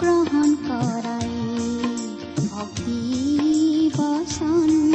গ্ৰহণ কৰাই ভক্তি বচন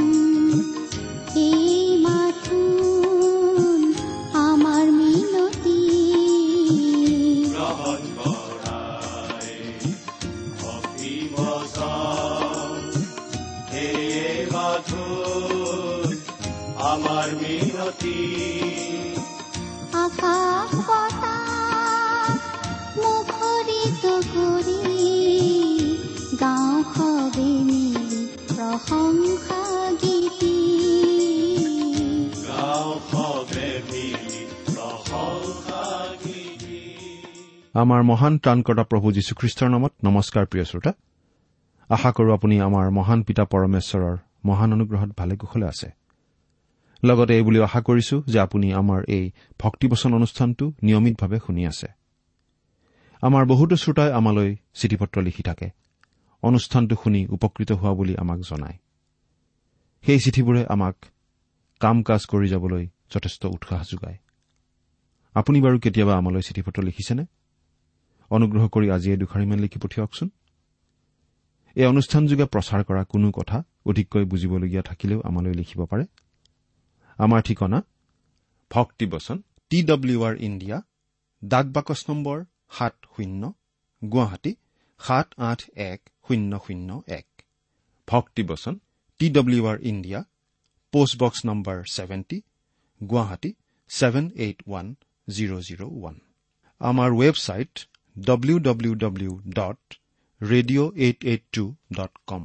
আমাৰ মহান ত্ৰাণকৰ্তা প্ৰভু যীশুখ্ৰীষ্টৰ নামত নমস্কাৰ প্ৰিয় শ্ৰোতা। আশা কৰো আপুনি আমাৰ মহান পিতা পৰমেশ্বৰৰ মহান অনুগ্ৰহত ভালে কুশলে আছে। লগতে এই বুলিও আশা কৰিছো যে আপুনি আমাৰ এই ভক্তিবচন অনুষ্ঠানটো নিয়মিতভাৱে শুনি আছে। আমাৰ বহুতো শ্ৰোতাই আমালৈ চিঠি পত্ৰ লিখি থাকে। অনুষ্ঠানটো শুনি উপকৃত হোৱা বুলি আমাক জনায়। সেই চিঠিবোৰে আমাক কাম কাজ কৰি যাবলৈ যথেষ্ট উৎসাহ যোগায়। আপুনি বাৰু কেতিয়াবা আমালৈ চিঠি পত্ৰ লিখিছেনে? অনুগ্ৰহ কৰি আজি এই দুখাৰিমান লিখি পঠিয়াওকচোন। এই অনুষ্ঠানযোগে প্ৰচাৰ কৰা কোনো কথা অধিককৈ বুজিবলগীয়া থাকিলেও আমালৈ লিখিব পাৰে। আমাৰ ঠিকনা ভক্তিবচন টি ডব্লিউ আৰ ইণ্ডিয়া ডাক বাকচ নম্বৰ সাত শূন্য গুৱাহাটী সাত আঠ এক শূন্য শূন্য এক। ভক্তিবচন T W R India post box number seventy Guwahati seven eight one zero' zero' one. আমাৰ website W W W dot radio' eight eight two dot com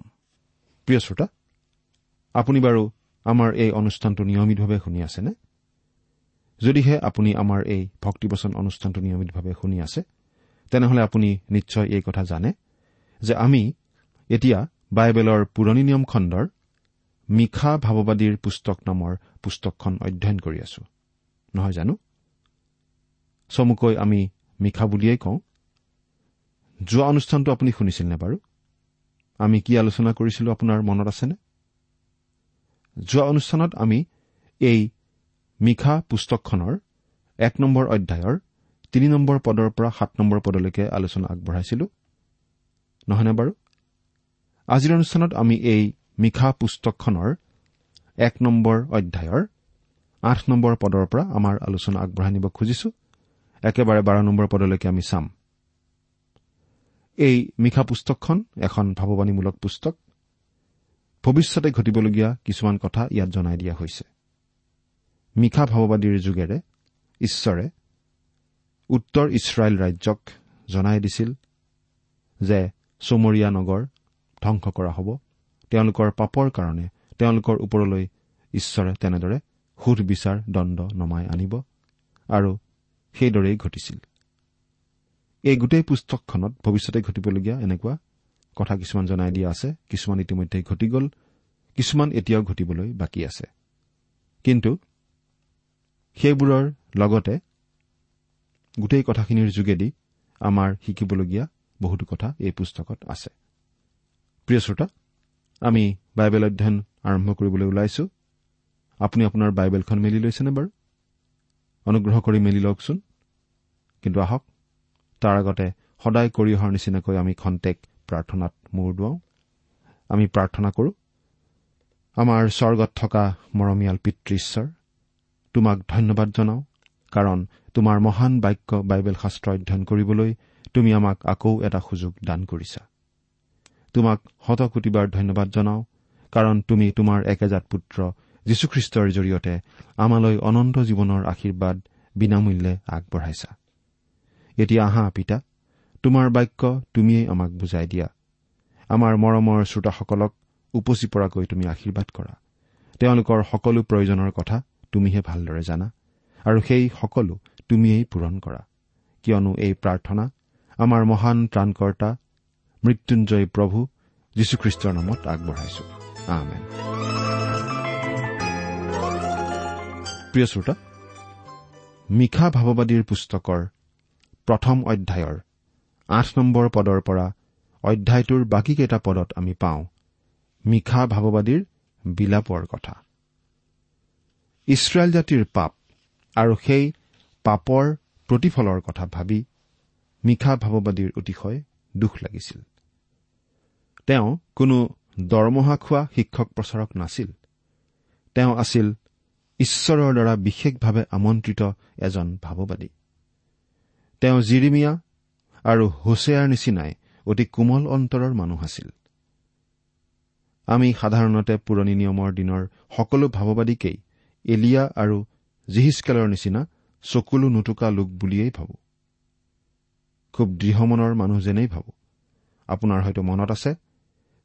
প্ৰিয় শ্ৰোতা আপুনি বাৰু আমাৰ এই অনুষ্ঠানটো নিয়মিতভাৱে শুনি আছেনে? যদিহে আপুনি আমাৰ এই ভক্তিবচন অনুষ্ঠানটো নিয়মিতভাৱে শুনি আছে তেনেহলে আপুনি নিশ্চয় এই কথা জানে যে আমি এতিয়া বাইবেলৰ পুৰণি নিয়ম খণ্ডৰ মিশা ভাৱবাদীৰ পুস্তক নামৰ পুস্তকখন অধ্যয়ন কৰি আছো। নহয় জানো? চমুকৈ আমি মিশা বুলিয়েই কওঁ যোৱা অনুষ্ঠানটো আপুনি শুনিছিল নে বাৰু? আমি কি আলোচনা কৰিছিলো আপোনাৰ মনত আছেনে? যোৱা অনুষ্ঠানত আমি এই মিশা পুস্তকখনৰ এক নম্বৰ অধ্যায়ৰ তিনি নম্বৰ পদৰ পৰা সাত নম্বৰ পদলৈকে আলোচনা আগবঢ়াইছিলো। নহয়নে বাৰু? আজিৰ অনুষ্ঠানত আমি এই মিশা পুস্তকখনৰ এক নম্বৰ অধ্যায়ৰ আঠ নম্বৰ পদৰ পৰা আমাৰ আলোচনা আগবঢ়াই নিব খুজিছো। একেবাৰে বাৰ নম্বৰ পদলৈকে আমি চাম। এই মিশা পুস্তকখন এখন ভাৱবাণীমূলক পুস্তক। ভৱিষ্যতে ঘটিবলগীয়া কিছুমান কথা ইয়াত জনাই দিয়া হৈছে। মিশা ভাৱবাদীৰ যোগেৰে ঈশ্বৰে উত্তৰ ইছৰাইল ৰাজ্যক জনাই দিছিল যে চমৰীয়া নগৰ ধ্বংস কৰা হ'ব। তেওঁলোকৰ পাপৰ কাৰণে তেওঁলোকৰ ওপৰলৈ ঈশ্বৰে তেনেদৰে সুধ বিচাৰ দণ্ড নমাই আনিব আৰু সেইদৰেই ঘটিছিল। এই গোটেই পুস্তকখনত ভৱিষ্যতে ঘটিবলগীয়া এনেকুৱা কথা কিছুমান জনাই দিয়া আছে কিছুমান ইতিমধ্যে ঘটি গ'ল কিছুমান এতিয়াও ঘটিবলৈ বাকী আছে। কিন্তু সেইবোৰৰ লগতে গোটেই কথাখিনিৰ যোগেদি আমাৰ শিকিবলগীয়া বহুতো কথা এই পুস্তকত আছে। প্ৰিয় শ্ৰোতা আমি বাইবেল অধ্যয়ন আৰম্ভ কৰিবলৈ ওলাইছো। আপুনি আপোনাৰ বাইবেলখন মেলি লৈছেনে বাৰু? অনুগ্ৰহ কৰি মেলি লওকচোন। কিন্তু আহক তাৰ আগতে সদায় কৰি অহাৰ নিচিনাকৈ আমি খন্তেক প্ৰাৰ্থনাত মূৰ দুৱাওঁ। আমি প্ৰাৰ্থনা কৰো আমাৰ স্বৰ্গত থকা মৰমীয়াল পিতৃশ্বৰ তোমাক ধন্যবাদ জনাওঁ কাৰণ তোমাৰ মহান বাক্য বাইবেল শাস্ত্ৰ অধ্যয়ন কৰিবলৈ তুমি আমাক আকৌ এটা সুযোগ দান কৰিছা। তোমাক শতকোটিবাৰ ধন্যবাদ জনাওঁ কাৰণ তুমি তোমাৰ একেজাত পুত্ৰ যীশুখ্ৰীষ্টৰ জৰিয়তে আমালৈ অনন্ত জীৱনৰ আশীৰ্বাদ বিনামূল্যে আগবঢ়াইছা। এতিয়া আহা পিতা তোমাৰ বাক্য তুমিয়েই আমাক বুজাই দিয়া। আমাৰ মৰমৰ শ্ৰোতাসকলক উপচি পৰাকৈ তুমি আশীৰ্বাদ কৰা। তেওঁলোকৰ সকলো প্ৰয়োজনৰ কথা তুমিহে ভালদৰে জানা আৰু সেই সকলো তুমিয়েই পূৰণ কৰা। কিয়নো এই প্ৰাৰ্থনা আমাৰ মহান ত্ৰাণকৰ্তা মৃত্যুঞ্জয় প্ৰভু যীশুখ্ৰীষ্টৰ নামত আগবঢ়াইছো। মিশা ভাৱবাদীৰ পুস্তকৰ প্ৰথম অধ্যায়ৰ আঠ নম্বৰ পদৰ পৰা অধ্যায়টোৰ বাকীকেইটা পদত আমি পাওঁ মিশা ভাৱবাদীৰ বিলাপৰ কথা। ইছৰাইল জাতিৰ পাপ আৰু সেই পাপৰ প্ৰতিফলৰ কথা ভাবি মিশা ভাৱবাদীৰ অতিশয় দুখ লাগিছিল। তেওঁ কোনো দৰমহা খোৱা শিক্ষক প্ৰচাৰক নাছিল। তেওঁ আছিল ঈশ্বৰৰ দ্বাৰা বিশেষভাৱে আমন্ত্ৰিত এজন ভাৱবাদী। তেওঁ জিৰিমিয়া আৰু হোছেয়াৰ নিচিনাই অতি কোমল অন্তৰৰ মানুহ আছিল। আমি সাধাৰণতে পুৰণি নিয়মৰ দিনৰ সকলো ভাৱবাদীকেই এলিয়া আৰু জিহিচকেলৰ নিচিনা চকুলো নোটোকা লোক বুলিয়েই ভাবো। খুব দৃঢ়মনৰ মানুহ যেনেই ভাবো। আপোনাৰ হয়তো মনত আছে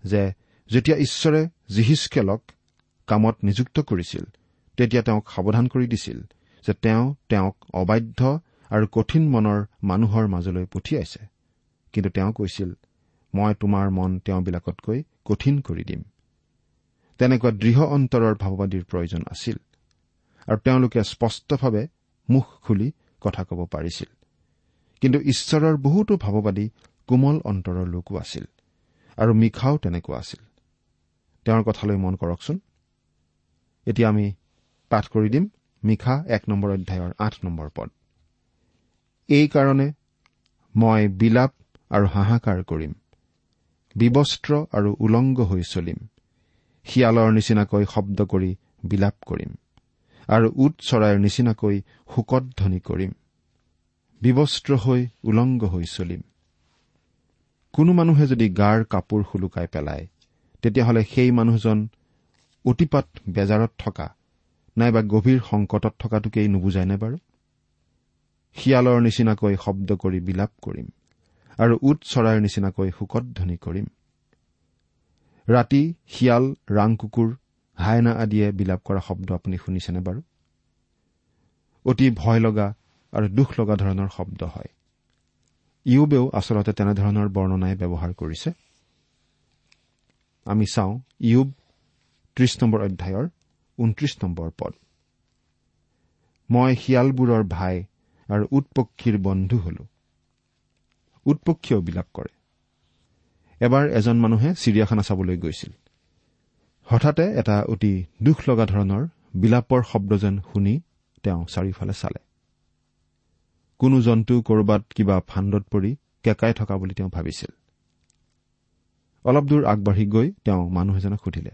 যে যেতিয়া ঈশ্বৰে জিহিচকেলক কামত নিযুক্ত কৰিছিল তেতিয়া তেওঁক সাৱধান কৰি দিছিল যে তেওঁ তেওঁক অবাধ্য আৰু কঠিন মনৰ মানুহৰ মাজলৈ পঠিয়াইছে। কিন্তু তেওঁ কৈছিল মই তোমাৰ মন তেওঁবিলাকতকৈ কঠিন কৰি দিম। তেনেকুৱা দৃঢ় অন্তৰৰ ভাৱবাদীৰ প্ৰয়োজন আছিল। আৰু তেওঁলোকে স্পষ্টভাৱে মুখ খুলি কথা ক'ব পাৰিছিল। কিন্তু ঈশ্বৰৰ বহুতো ভাৱবাদী কোমল অন্তৰৰ লোকো আছিল আৰু মিশাও তেনেকুৱা আছিল। তেওঁৰ কথালৈ মন কৰকচোন। এতিয়া আমি পাঠ কৰি দিম। মিশা এক নম্বৰ অধ্যায়ৰ আঠ নম্বৰ পদ। এইকাৰণে মই বিলাপ আৰু হাহাকাৰ কৰিম। বিবস্ত্ৰ আৰু উলংগ হৈ চলিম। শিয়ালৰ নিচিনাকৈ শব্দ কৰি বিলাপ কৰিম। আৰু উট চৰাইৰ নিচিনাকৈ শোকধ্বনি কৰিম। বিবস্ত্ৰ হৈ উলংগ হৈ চলিম। কোনো মানুহে যদি গাৰ কাপোৰ শুলুকাই পেলায় তেতিয়াহ'লে সেই মানুহজন অতিপাত বেজাৰত থকা নাইবা গভীৰ সংকটত থকাটোকেই নুবুজায়নে বাৰু? শিয়ালৰ নিচিনাকৈ শব্দ কৰি বিলাপ কৰিম আৰু উট চৰাইৰ নিচিনাকৈ শোকধ্বনি কৰিম। ৰাতি শিয়াল ৰাং কুকুৰ হাইনা আদিয়ে বিলাপ কৰা শব্দ আপুনি শুনিছেনে বাৰু? অতি ভয় লগা আৰু দুখ লগা ধৰণৰ শব্দ হয়। ইউবেও আচলতে তেনেধৰণৰ বৰ্ণনাই ব্যৱহাৰ কৰিছে। আমি চাওঁ ইউব ত্ৰিশ নম্বৰ অধ্যায়ৰ ঊনত্ৰিশ নম্বৰ পদ। মই শিয়ালবোৰৰ ভাই আৰু উৎপক্ষীৰ বন্ধু হলো। উৎপক্ষীয়েও বিলাপ কৰে। এবাৰ এজন মানুহে চিৰিয়াখানা চাবলৈ গৈছিল। হঠাতে এটা অতি দুখ লগা ধৰণৰ বিলাপৰ শব্দ যেন শুনি তেওঁ চাৰিওফালে চালে। কোনো জন্তু কৰবাত কিবা ফাণ্ডত পৰি কেঁকাই থকা বুলি তেওঁ ভাবিছিল। অলপ দূৰ আগবাঢ়ি গৈ তেওঁ মানুহ এজনক সুধিলে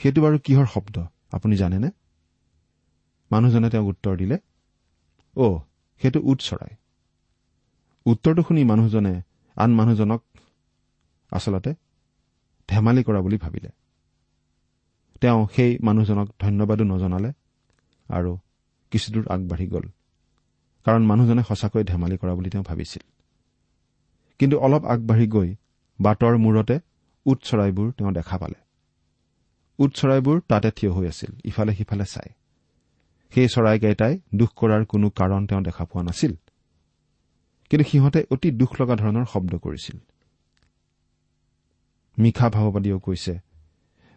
সেইটো বাৰু কিহৰ শব্দ? আপুনি জানেনে? মানুহজনে তেওঁক উত্তৰ দিলে অ' সেইটো উট চৰাই। উত্তৰটো শুনি মানুহজনে আন মানুহজনক আচলতে ধেমালি কৰা বুলি ভাবিলে। তেওঁ সেই মানুহজনক ধন্যবাদো নজনালে আৰু কিছুদূৰ আগবাঢ়ি গ'ল। কাৰণ মানুহজনে সঁচাকৈ ধেমালি কৰা বুলি তেওঁ ভাবিছিল। কিন্তু অলপ আগবাঢ়ি গৈ বাটৰ মূৰতে উট চৰাইবোৰ তেওঁ দেখা পালে। উট চৰাইবোৰ তাতে থিয় হৈ আছিল ইফালে সিফালে চাই। সেই চৰাইকেইটাই দুখ কৰাৰ কোনো কাৰণ তেওঁ দেখা পোৱা নাছিল। কিন্তু সিহঁতে অতি দুখ লগা ধৰণৰ শব্দ কৰিছিল। মিশা ভাৱবাদীয়েও কৈছে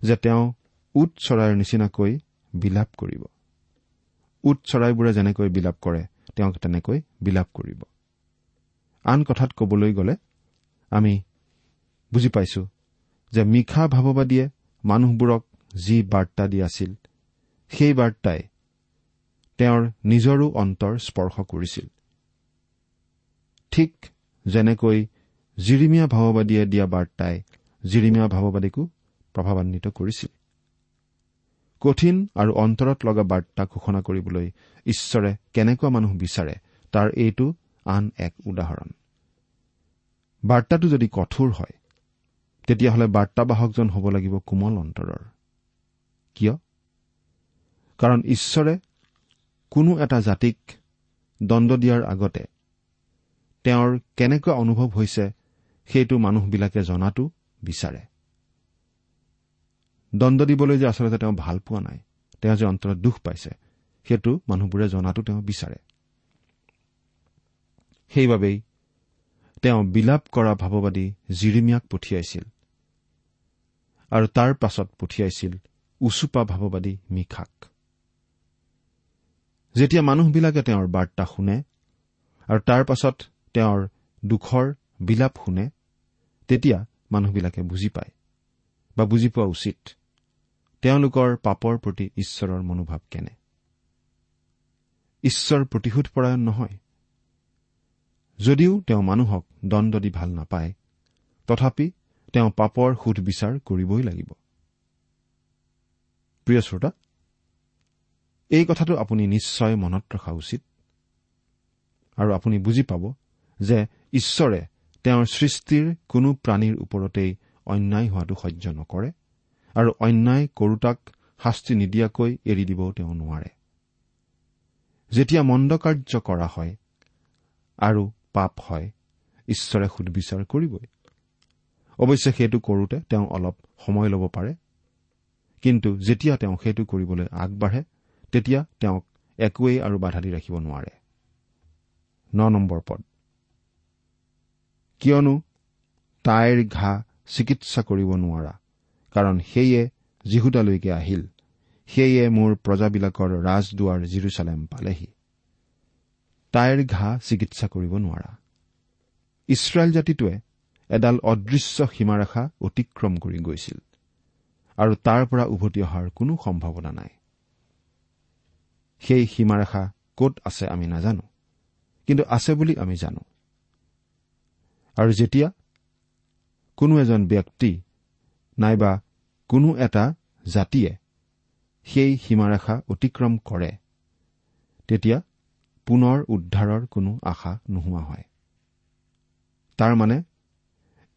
যে তেওঁ উট চৰাইৰ নিচিনাকৈ বিলাপ কৰিব। উট চৰাইবোৰে যেনেকৈ বিলাপ কৰে তেওঁক তেনেকৈ বিলাপ কৰিব। আন কথাত কবলৈ গ'লে আমি বুজি পাইছো যে মিশা ভাৱবাদীয়ে মানুহবোৰক যি বাৰ্তা দি আছিল সেই বাৰ্তাই তেওঁৰ নিজৰো অন্তৰ স্পৰ্শ কৰিছিল। ঠিক যেনেকৈ জিৰিমীয়া ভাৱবাদীয়ে দিয়া বাৰ্তাই জিৰিমীয়া ভাৱবাদীকো প্ৰভাৱান্বিত কৰিছিল। কঠিন আৰু অন্তৰত লগা বাৰ্তা ঘোষণা কৰিবলৈ ঈশ্বৰে কেনেকুৱা মানুহ বিচাৰে তাৰ এইটো আন এক উদাহৰণ। বাৰ্তাটো যদি কঠোৰ হয় তেতিয়াহ'লে বাৰ্তাবাহকজন হ'ব লাগিব কোমল অন্তৰৰ। কিয়? কাৰণ ঈশ্বৰে কোনো এটা জাতিক দণ্ড দিয়াৰ আগতে তেওঁৰ কেনেকুৱা অনুভৱ হৈছে সেইটো মানুহবিলাকে জনাটো বিচাৰে। দণ্ড দিবলৈ যে আচলতে তেওঁ ভাল পোৱা নাই তেওঁ যে অন্তৰত দুখ পাইছে সেইটো মানুহবোৰে জনাটো তেওঁ বিচাৰে। সেইবাবেই তেওঁ বিলাপ কৰা ভাৱবাদী জিৰিমিয়াক পঠিয়াইছিল আৰু তাৰ পাছত পঠিয়াইছিল উচুপা ভাৱবাদী মিখাক। যেতিয়া মানুহবিলাকে তেওঁৰ বাৰ্তা শুনে আৰু তাৰ পাছত তেওঁৰ দুখৰ বিলাপ শুনে তেতিয়া মানুহবিলাকে বুজি পায় বা বুজি পোৱা উচিত তেওঁলোকৰ পাপৰ প্ৰতি ঈশ্বৰৰ মনোভাৱ কেনে। ঈশ্বৰ প্ৰতিশোধ পৰায়ণ নহয়। যদিও তেওঁ মানুহক দণ্ড দি ভাল নাপায় তথাপি তেওঁ পাপৰ সোধ বিচাৰ কৰিবই লাগিব। প্ৰিয় শ্ৰোতা এই কথাটো আপুনি নিশ্চয় মনত ৰখা উচিত। আৰু আপুনি বুজি পাব যে ঈশ্বৰে তেওঁৰ সৃষ্টিৰ কোনো প্ৰাণীৰ ওপৰতেই অন্যায় হোৱাটো সহ্য নকৰে আৰু অন্যায় কৰোতাক শাস্তি নিদিয়াকৈ এৰি দিবও তেওঁ নোৱাৰে। যেতিয়া মন্দ কাৰ্য কৰা হয় আৰু পাপ হয় ঈশ্বৰে সুদবিচাৰ কৰিবই। অৱশ্যে সেইটো কৰোতে তেওঁ অলপ সময় ল'ব পাৰে। কিন্তু যেতিয়া তেওঁ সেইটো কৰিবলৈ আগবাঢ়ে তেতিয়া তেওঁক একোৱেই আৰু বাধা দি ৰাখিব নোৱাৰে। ন নম্বৰ পদ। কিয়নো তাইৰ ঘাঁ চিকিৎসা কৰিব নোৱাৰা কাৰণ সেয়ে যীহুদালৈকে আহিল সেয়ে মোৰ প্ৰজাবিলাকৰ ৰাজদুৱাৰ জিৰচালেম পালেহি। তাইৰ ঘাঁ চিকিৎসা কৰিব নোৱাৰা। ইছৰাইল জাতিটোৱে এডাল অদৃশ্য সীমাৰেখা অতিক্ৰম কৰি গৈছিল আৰু তাৰ পৰা উভতি অহাৰ কোনো সম্ভাৱনা নাই। সেই সীমাৰেখা ক'ত আছে আমি নাজানো। কিন্তু আছে বুলি আমি জানো। আৰু যেতিয়া কোনো এজন ব্যক্তি নাইবা কোনো এটা জাতিয়ে সেই সীমাৰেখা অতিক্ৰম কৰে তেতিয়া পুনৰ উদ্ধাৰৰ কোনো আশা নোহোৱা হয়। তাৰমানে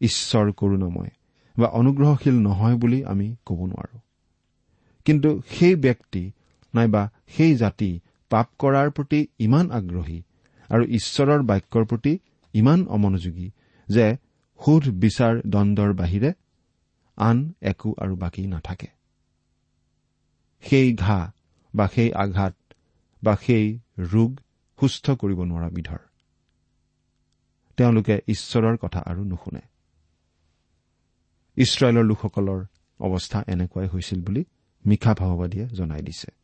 ঈশ্বৰ কৰোণাময় বা অনুগ্ৰহশীল নহয় বুলি আমি ক'ব নোৱাৰো। কিন্তু সেই ব্যক্তি নাইবা সেই জাতি পাপ কৰাৰ প্ৰতি ইমান আগ্ৰহী আৰু ঈশ্বৰৰ বাক্যৰ প্ৰতি ইমান অমনোযোগী যে সোধ বিচাৰ দণ্ডৰ বাহিৰে আন একো আৰু বাকী নাথাকে। সেই ঘাঁ বা সেই আঘাত বা সেই ৰোগ সুস্থ কৰিব নোৱাৰা বিধৰ। তেওঁলোকে ঈশ্বৰৰ কথা আৰু নুশুনে। ইছৰাইলৰ লোকসকলৰ অৱস্থা এনেকুৱাই হৈছিল বুলি মিশা ভাৱবাদীয়ে জনাই দিছে।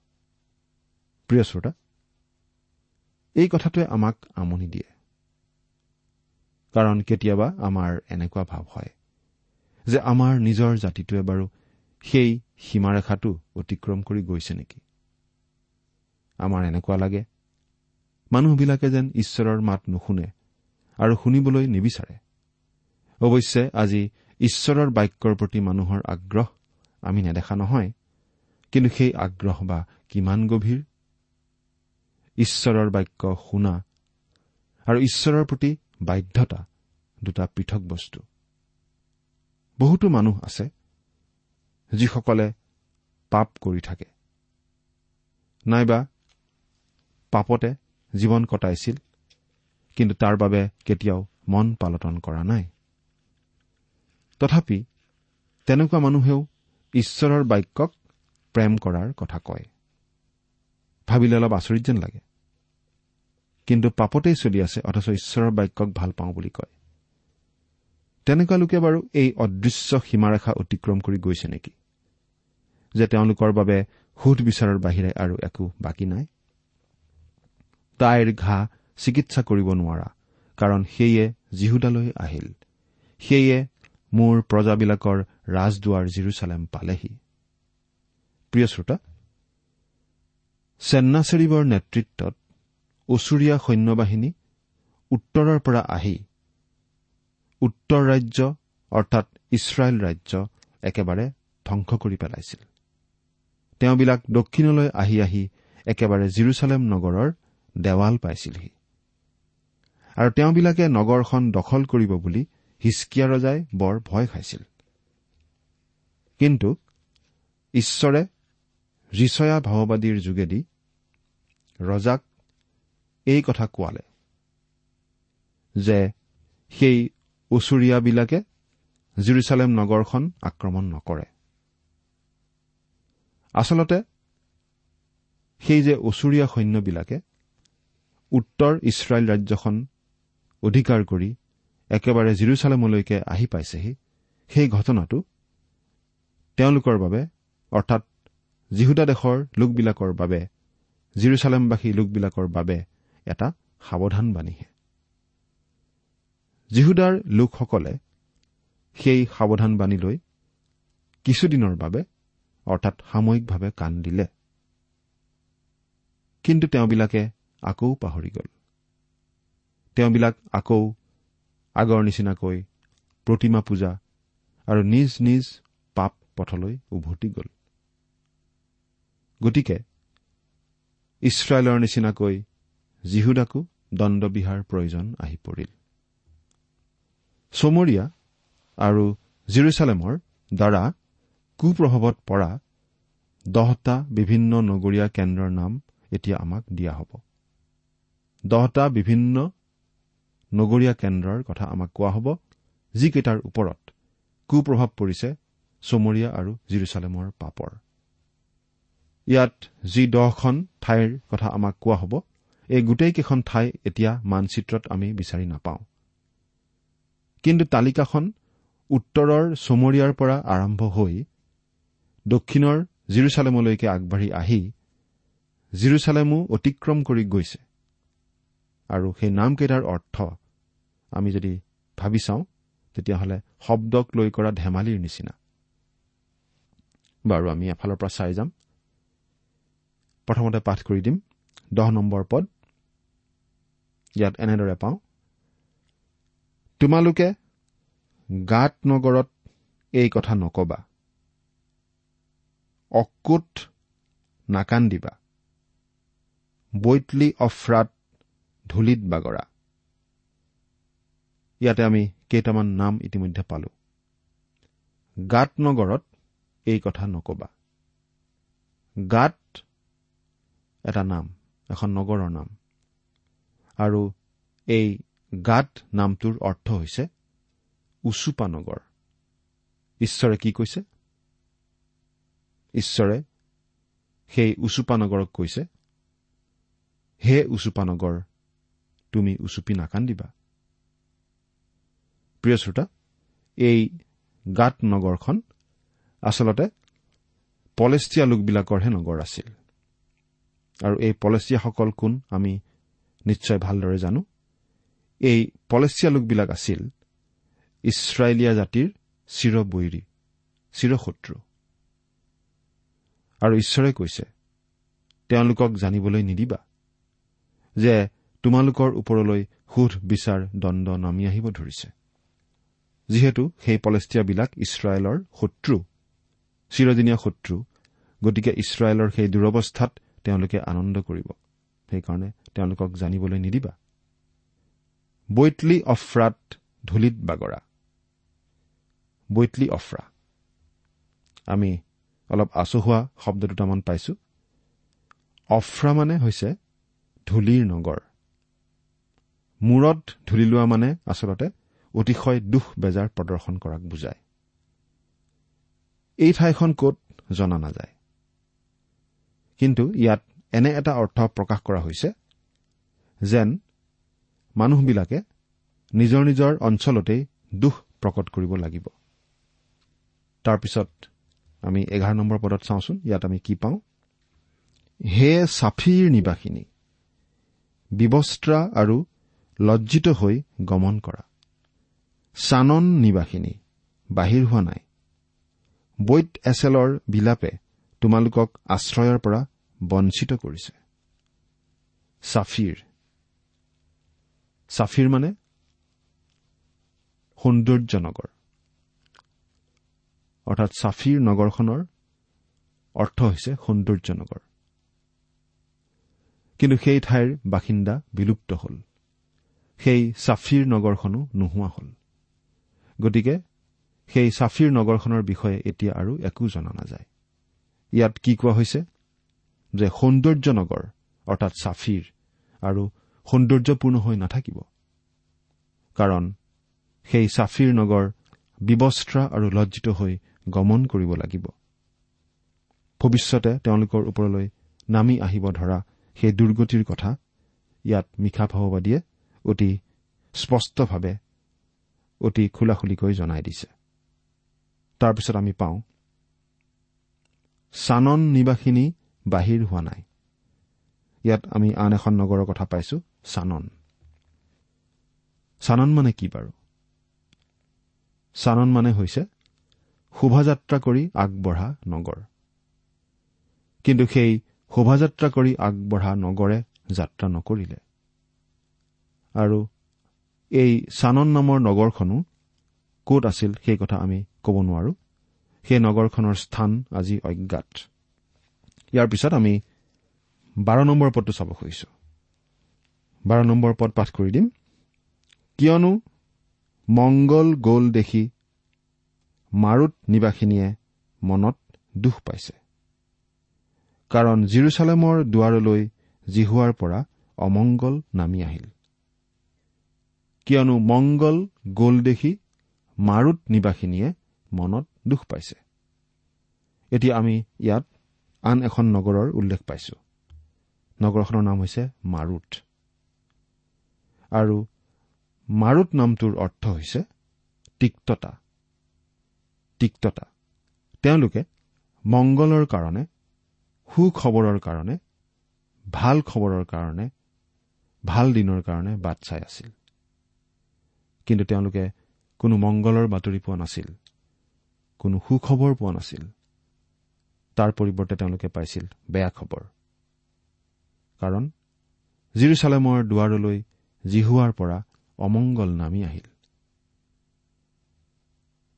প্ৰিয় শ্ৰোতা এই কথাটোৱে আমাক আমনি দিয়ে। কাৰণ কেতিয়াবা আমাৰ এনেকুৱা ভাৱ হয় যে আমাৰ নিজৰ জাতিটোৱে বাৰু সেই সীমাৰেখাটো অতিক্ৰম কৰি গৈছে নেকি। আমাৰ এনেকুৱা লাগে মানুহবিলাকে যেন ঈশ্বৰৰ মাত নুশুনে আৰু শুনিবলৈ নিবিচাৰে। অৱশ্যে আজি ঈশ্বৰৰ বাক্যৰ প্ৰতি মানুহৰ আগ্ৰহ আমি নেদেখা নহয় কিন্তু সেই আগ্ৰহ বা কিমান গভীৰ ঈশ্বৰৰ বাক্য শুনা। আৰু ঈশ্বৰৰ প্ৰতি বাধ্যতা দুটা পৃথক বস্তু। বহুতো মানুহ আছে যিসকলে পাপ কৰি থাকে। নাইবা পাপতে জীৱন কটাইছিল কিন্তু তাৰ বাবে কেতিয়াও মন পালটন কৰা নাই। তথাপি তেনেকুৱা মানুহেও ঈশ্বৰৰ বাক্যক প্ৰেম কৰাৰ কথা কয়। ভাবিলে অলপ আচৰিত যেন লাগে। কিন্তু পাপতেই চলি আছে অথচ ঈশ্বৰৰ বাক্যক ভাল পাওঁ বুলি কয়। তেনেকুৱা লোকে বাৰু এই অদৃশ্য সীমাৰেখা অতিক্ৰম কৰি গৈছে নেকি? যে তেওঁলোকৰ বাবে সোধ বিচাৰৰ বাহিৰে আৰু একো বাকী নাই? তাইৰ ঘাঁ চিকিৎসা কৰিব নোৱাৰা কাৰণ সেয়ে যীহুদালৈ আহিল। সেয়ে মোৰ প্ৰজাবিলাকৰ ৰাজদুৱাৰ জিৰচালেম পালেহি। প্ৰিয় শ্ৰোতা চেন্নাচেৰিবৰ নেতৃত্বত ওচৰীয়া সৈন্যবাহিনী উত্তৰৰ পৰা আহি উত্তৰ ৰাজ্য অৰ্থাৎ ইছৰাইল ৰাজ্য একেবাৰে ধ্বংস কৰি পেলাইছিল। তেওঁবিলাক দক্ষিণলৈ আহি আহি একেবাৰে জিৰচালেম নগৰৰ দেৱাল পাইছিলহি। আৰু তেওঁবিলাকে নগৰখন দখল কৰিব বুলি হিচকিয়া ৰজাই বৰ ভয় খাইছিল। কিন্তু ঈশ্বৰে ৰিচয়া ভাৱবাদীৰ যোগেদি ৰজাক এই কথা কোৱালে যে সেই ওচৰীয়াবিলাকে জিৰচালেম নগৰখন আক্ৰমণ নকৰে। আচলতে সেই যে ওচৰীয়া সৈন্যবিলাকে উত্তৰ ইছৰাইল ৰাজ্যখন অধিকাৰ কৰি একেবাৰে জিৰচালেমলৈকে আহি পাইছেহি সেই ঘটনাটো তেওঁলোকৰ বাবে অৰ্থাৎ জিহুদা দেশৰ লোকবিলাকৰ বাবে জিৰচালেমবাসী লোকবিলাকৰ বাবে এটা সাৱধানবাণীহে জিহুদাৰ লোকসকলে সেই সাৱধানবাণীলৈ কিছুদিনৰ বাবে অৰ্থাৎ সাময়িকভাৱে কাণ দিলে। কিন্তু তেওঁবিলাকে আকৌ পাহৰি গ'ল। তেওঁবিলাক আকৌ আগৰ নিচিনাকৈ প্ৰতিমা পূজা আৰু নিজ নিজ পাপ পথলৈ উভতি গ'ল। গতিকে ইছৰাইলৰ নিচিনাকৈ জিহুদাকো দণ্ডবিহাৰ প্ৰয়োজন আহি পৰিল। চমৰীয়া আৰু জিৰচালেমৰ দ্বাৰা কুপ্ৰভাৱত পৰা দহটা বিভিন্ন নগৰীয়া কেন্দ্ৰৰ নাম এতিয়া আমাক দিয়া হ'ব। দহটা বিভিন্ন নগৰীয়া কেন্দ্ৰৰ কথা আমাক কোৱা হ'ব যিকেইটাৰ ওপৰত কুপ্ৰভাৱ পৰিছে চমৰীয়া আৰু জিৰচালেমৰ পাপৰ। ইয়াত যি দহখন ঠাইৰ কথা আমাক কোৱা হ'ব এই গোটেইকেইখন ঠাই এতিয়া মানচিত্ৰত আমি বিচাৰি নাপাওঁ। কিন্তু তালিকাখন উত্তৰৰ চমৰীয়াৰ পৰা আৰম্ভ হৈ দক্ষিণৰ জিৰচালেমলৈকে আগবাঢ়ি আহি জিৰচালেমো অতিক্ৰম কৰি গৈছে। আৰু সেই নামকেইটাৰ অৰ্থ আমি যদি ভাবি চাওঁ তেতিয়াহ'লে শব্দক লৈ কৰা ধেমালিৰ নিচিনা। বাৰু আমি এফালৰ পৰা চাই যাম। প্ৰথমতে পাঠ কৰি দিম। দহ নম্বৰ পদ। ইয়াত এনেদৰে পাওঁ। তোমালোকে গাত নগৰত এই কথা নকবা। অকুট নাকান্দিবা। বৈতলি অফ্ৰাত ধূলিত বাগৰা। ইয়াতে আমি কেইটামান নাম ইতিমধ্যে পালো। গাত নগৰত এই কথা নকবা। গাত এটা নাম এখন নগৰৰ নাম। আৰু এই গাত নামটোৰ অৰ্থ হৈছে উচুপা নগৰ। ঈশ্বৰে কি কৈছে? ঈশ্বৰে সেই উচুপা নগৰক কৈছে হে উচুপা নগৰ তুমি উচুপি নাকান্দিবা। প্ৰিয় শ্ৰোতা এই গাত নগৰখন আচলতে পলেষ্টীয়া লোকবিলাকৰহে নগৰ আছিল। আৰু এই পলেষ্টীয়াসকল কোন আমি নিশ্চয় ভালদৰে জানো। এই পলেষ্টীয়া লোকবিলাক আছিল ইছৰাইলীয়া জাতিৰ চিৰবৈৰী চিৰশত্ৰু। আৰু ঈশ্বৰে কৈছে তেওঁলোকক জানিবলৈ নিদিবা যে তোমালোকৰ ওপৰলৈ সোধ বিচাৰ দণ্ড নামি আহিব ধৰিছে। যিহেতু সেই পলেষ্টীয়াবিলাক ইছৰাইলৰ শত্ৰু চিৰদিনীয়া শত্ৰু গতিকে ইছৰাইলৰ সেই দুৰৱস্থাত তেওঁলোকে আনন্দ কৰিব। সেইকাৰণে তেওঁলোকক জানিবলৈ নিদিবা। বৈতলি অফ্ৰাত ধূলিত বাগৰা। বৈতলি অফ্ৰা। আমি অলপ আচহুৱা শব্দ দুটামান পাইছো। অফ্ৰা মানে হৈছে ধূলিৰ নগৰ। মূৰত ধূলি লোৱা মানে আচলতে অতিশয় দুখ বেজাৰ প্ৰদৰ্শন কৰাক বুজায়। এই ঠাইখন কত জনা নাযায়। কিন্তু ইয়াত এনে এটা অৰ্থ প্ৰকাশ কৰা হৈছে যেন মানুহবিলাকে নিজৰ নিজৰ অঞ্চলতেই দুখ প্ৰকট কৰিব লাগিব। তাৰপিছত আমি এঘাৰ নম্বৰ পদত চাওঁচোন ইয়াত আমি কি পাওঁ? হে চাফিৰ নিবাসিনী বিবস্ত্ৰা আৰু লজ্জিত হৈ গমন কৰা। চানন নিবাসিনী বাহিৰ হোৱা নাই। বৈত এছেলৰ বিলাপে তোমালোকক আশ্ৰয়ৰ পৰা বঞ্চিত কৰিছে। চাফিৰ। চাফিৰ মানে সৌন্দৰ্য নগৰ অৰ্থাৎ চাফিৰ নগৰখনৰ অৰ্থ হৈছে সৌন্দৰ্য নগৰ কিন্তু সেই ঠাইৰ বাসিন্দা বিলুপ্ত হ'ল। সেই চাফিৰ নগৰখনো নোহোৱা হ'ল। গতিকে সেই চাফিৰ নগৰখনৰ বিষয়ে এতিয়া আৰু একো জনা নাযায়। ইয়াত কি কোৱা হৈছে? যে সৌন্দৰ্য নগৰ অৰ্থাৎ চাফিৰ আৰু সৌন্দৰ্যপূৰ্ণ হৈ নাথাকিব। কাৰণ সেই চাফিৰ নগৰ ব্যৱস্ত্ৰা আৰু লজ্জিত হৈ গমন কৰিব লাগিব। ভৱিষ্যতে তেওঁলোকৰ ওপৰলৈ নামি আহিব ধৰা সেই দুৰ্গতিৰ কথা ইয়াত মিশা ভাৱবাদীয়ে অতি স্পষ্টভাৱে অতি খোলাখুলিকৈ জনাই দিছে। তাৰপিছত আমি পাওঁ চানন নিবাসিনী বাহিৰ হোৱা নাই। ইয়াত আমি আন এখন নগৰৰ কথা পাইছো চানন। চানন মানে কি বাৰু? চানন মানে হৈছে শোভাযাত্ৰা কৰি আগবঢ়া নগৰ। কিন্তু সেই শোভাযাত্ৰা কৰি আগবঢ়া নগৰে যাত্ৰা নকৰিলে। আৰু এই চানন নামৰ নগৰখনো কত আছিল সেই কথা আমি ক'ব নোৱাৰো। সেই নগৰখনৰ স্থান আজি অজ্ঞাত। ইয়াৰ পিছত আমি বাৰ নম্বৰ পদটো চাব খুজিছো। বাৰ নম্বৰ পদ পাঠ কৰি দিম। কিয়নো মংগল গ'ল দেখি মাৰুত নিবাসিনীয়ে মনত দুখ পাইছে। কাৰণ জিৰচালেমৰ দুৱাৰলৈ জিহুৱাৰ পৰা অমংগল নামি আহিল। কিয়নো মংগল গ'ল দেখি মাৰুত নিবাসিনীয়ে মনত দুখ পাইছে। এতিয়া আমি ইয়াত আন এখন নগৰৰ উল্লেখ পাইছো। নগৰখনৰ নাম হৈছে মাৰুত। আৰু মাৰুত নামটোৰ অৰ্থ হৈছে তিক্ততা। তিক্ততা। তেওঁলোকে মংগলৰ কাৰণে সুখবৰৰ কাৰণে ভাল খবৰৰ কাৰণে ভাল দিনৰ কাৰণে বাট চাই আছিল। কিন্তু তেওঁলোকে কোনো মংগলৰ বাতৰি পোৱা নাছিল কোনো সুখবৰ পোৱা নাছিল। তাৰ পৰিৱৰ্তে তেওঁলোকে পাইছিল বেয়া খবৰ। কাৰণ জিৰচালেমৰ দুৱাৰলৈ জিহুৱাৰ পৰা অমংগল নামি আহিল।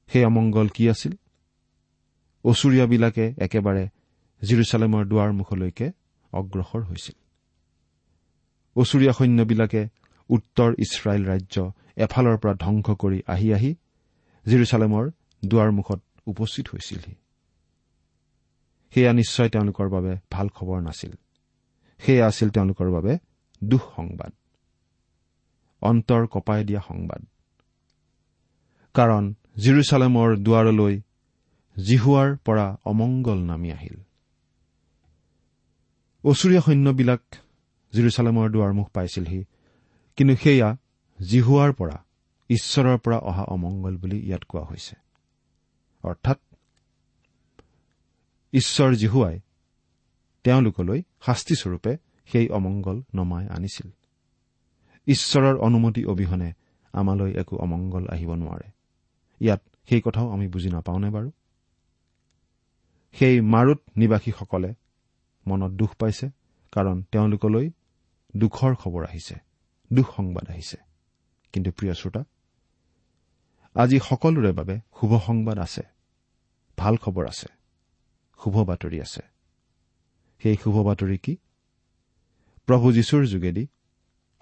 সেই অমংগল কি আছিল? অচুৰীয়াবিলাকে একেবাৰে জিৰচালেমৰ দুৱাৰ মুখলৈকে অগ্ৰসৰ হৈছিল। অচুৰীয়া সৈন্যবিলাকে উত্তৰ ইছৰাইল ৰাজ্য এফালৰ পৰা ধ্বংস কৰি আহি আহি জিৰচালেমৰ দুৱাৰমুখত উপস্থিত হৈছিলহি। সেয়া নিশ্চয় তেওঁলোকৰ বাবে ভাল খবৰ নাছিল। সেয়া আছিল তেওঁলোকৰ বাবে দুখ সংবাদ। অন্তৰ কপাই দিয়া সংবাদ। কাৰণ জিৰচালেমৰ দুৱাৰলৈ জিহুৱাৰ পৰা অমংগল নামি আহিল। অচুৰীয়া সৈন্যবিলাক জিৰচালেমৰ দুৱাৰমুখ পাইছিলহি কিন্তু সেয়া জিহুৱাৰ পৰা ঈশ্বৰৰ পৰা অহা অমংগল বুলি ইয়াত কোৱা হৈছে। অৰ্থাৎ ঈশ্বৰ জিহুৱাই তেওঁলোকলৈ শাস্তিস্বৰূপে সেই অমংগল নমাই আনিছিল। ঈশ্বৰৰ অনুমতি অবিহনে আমালৈ একো অমংগল আহিব নোৱাৰে। ইয়াত সেই কথাও আমি বুজি নাপাওঁনে বাৰু? সেই মাৰুত নিবাসীসকলে মনত দুখ পাইছে কাৰণ তেওঁলোকলৈ দুখৰ খবৰ আহিছে দুখ সংবাদ আহিছে। কিন্তু প্ৰিয় শ্ৰোতা আজি সকলোৰে বাবে শুভ সংবাদ আছে ভাল খবৰ আছে। শুভ বাতৰি আছে। সেই শুভ বাতৰি কি? প্ৰভু যীশুৰ যোগেদি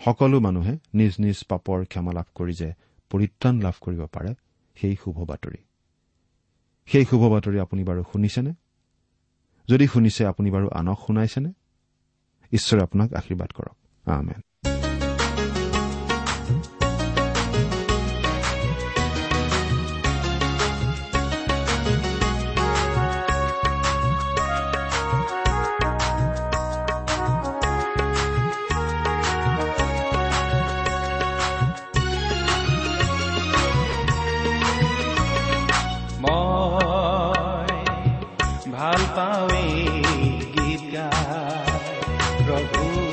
সকলো মানুহে নিজ নিজ পাপৰ ক্ষমা লাভ কৰি যে পৰিত্ৰাণ লাভ কৰিব পাৰে সেই শুভ বাতৰি। সেই শুভ বাতৰি আপুনি বাৰু শুনিছেনে? যদি শুনিছে আপুনি বাৰু আনক শুনাইছেনে? ঈশ্বৰে আপোনাক আশীৰ্বাদ কৰক। আমেন। প্রভু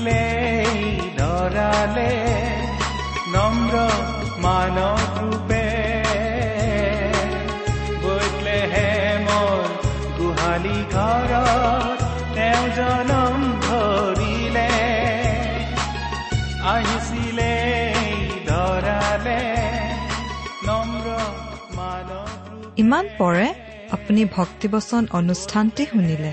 আহিছিলে ধৰালে নম্ৰ মানৱ ৰূপে। গৈলেহে মোৰ গোহালি ঘৰত তেওঁ জনম ধৰিলে। আহিছিলে ধৰালে নম্ৰ মানৱ ইমান পৰে আপুনি ভক্তিবচন অনুষ্ঠানটি শুনিলে।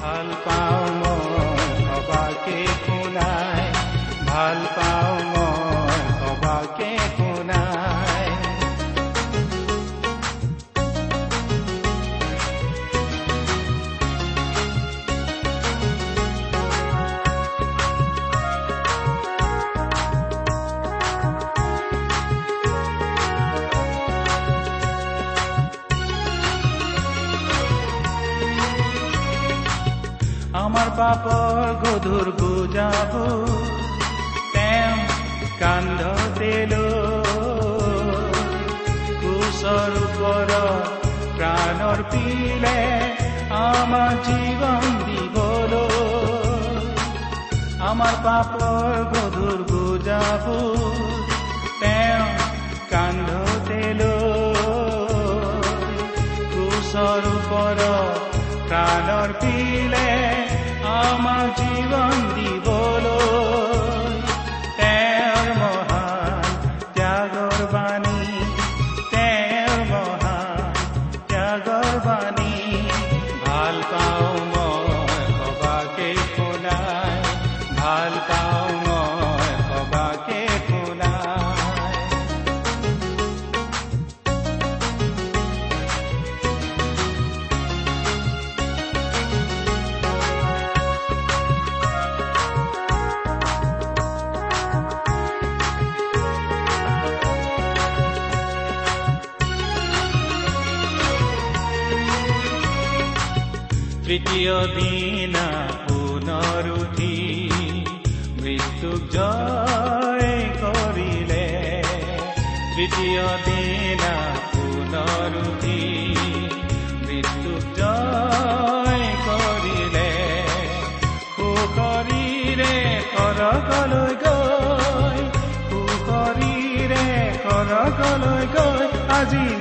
ভাল পাওঁ মই সবাকে শুনাই ভাল পাপৰ গধুৰ বুজাব তেওঁ কান্ধতে কুশৰ ওপৰত প্ৰাণৰ পিলে আমাৰ জীৱন দিবলৈ। আমাৰ পাপৰ গধুৰ বুজাব তেওঁ কান্ধতে কুশৰ ওপৰত প্ৰাণৰ পিলে আমাৰ জীৱন তৃতীয় দিনা পুনৰ মৃত্যুক জয় কৰিলে সুশৰীৰে সৰগলৈ গৈ সুশৰীৰে সৰগলৈ গৈ আজি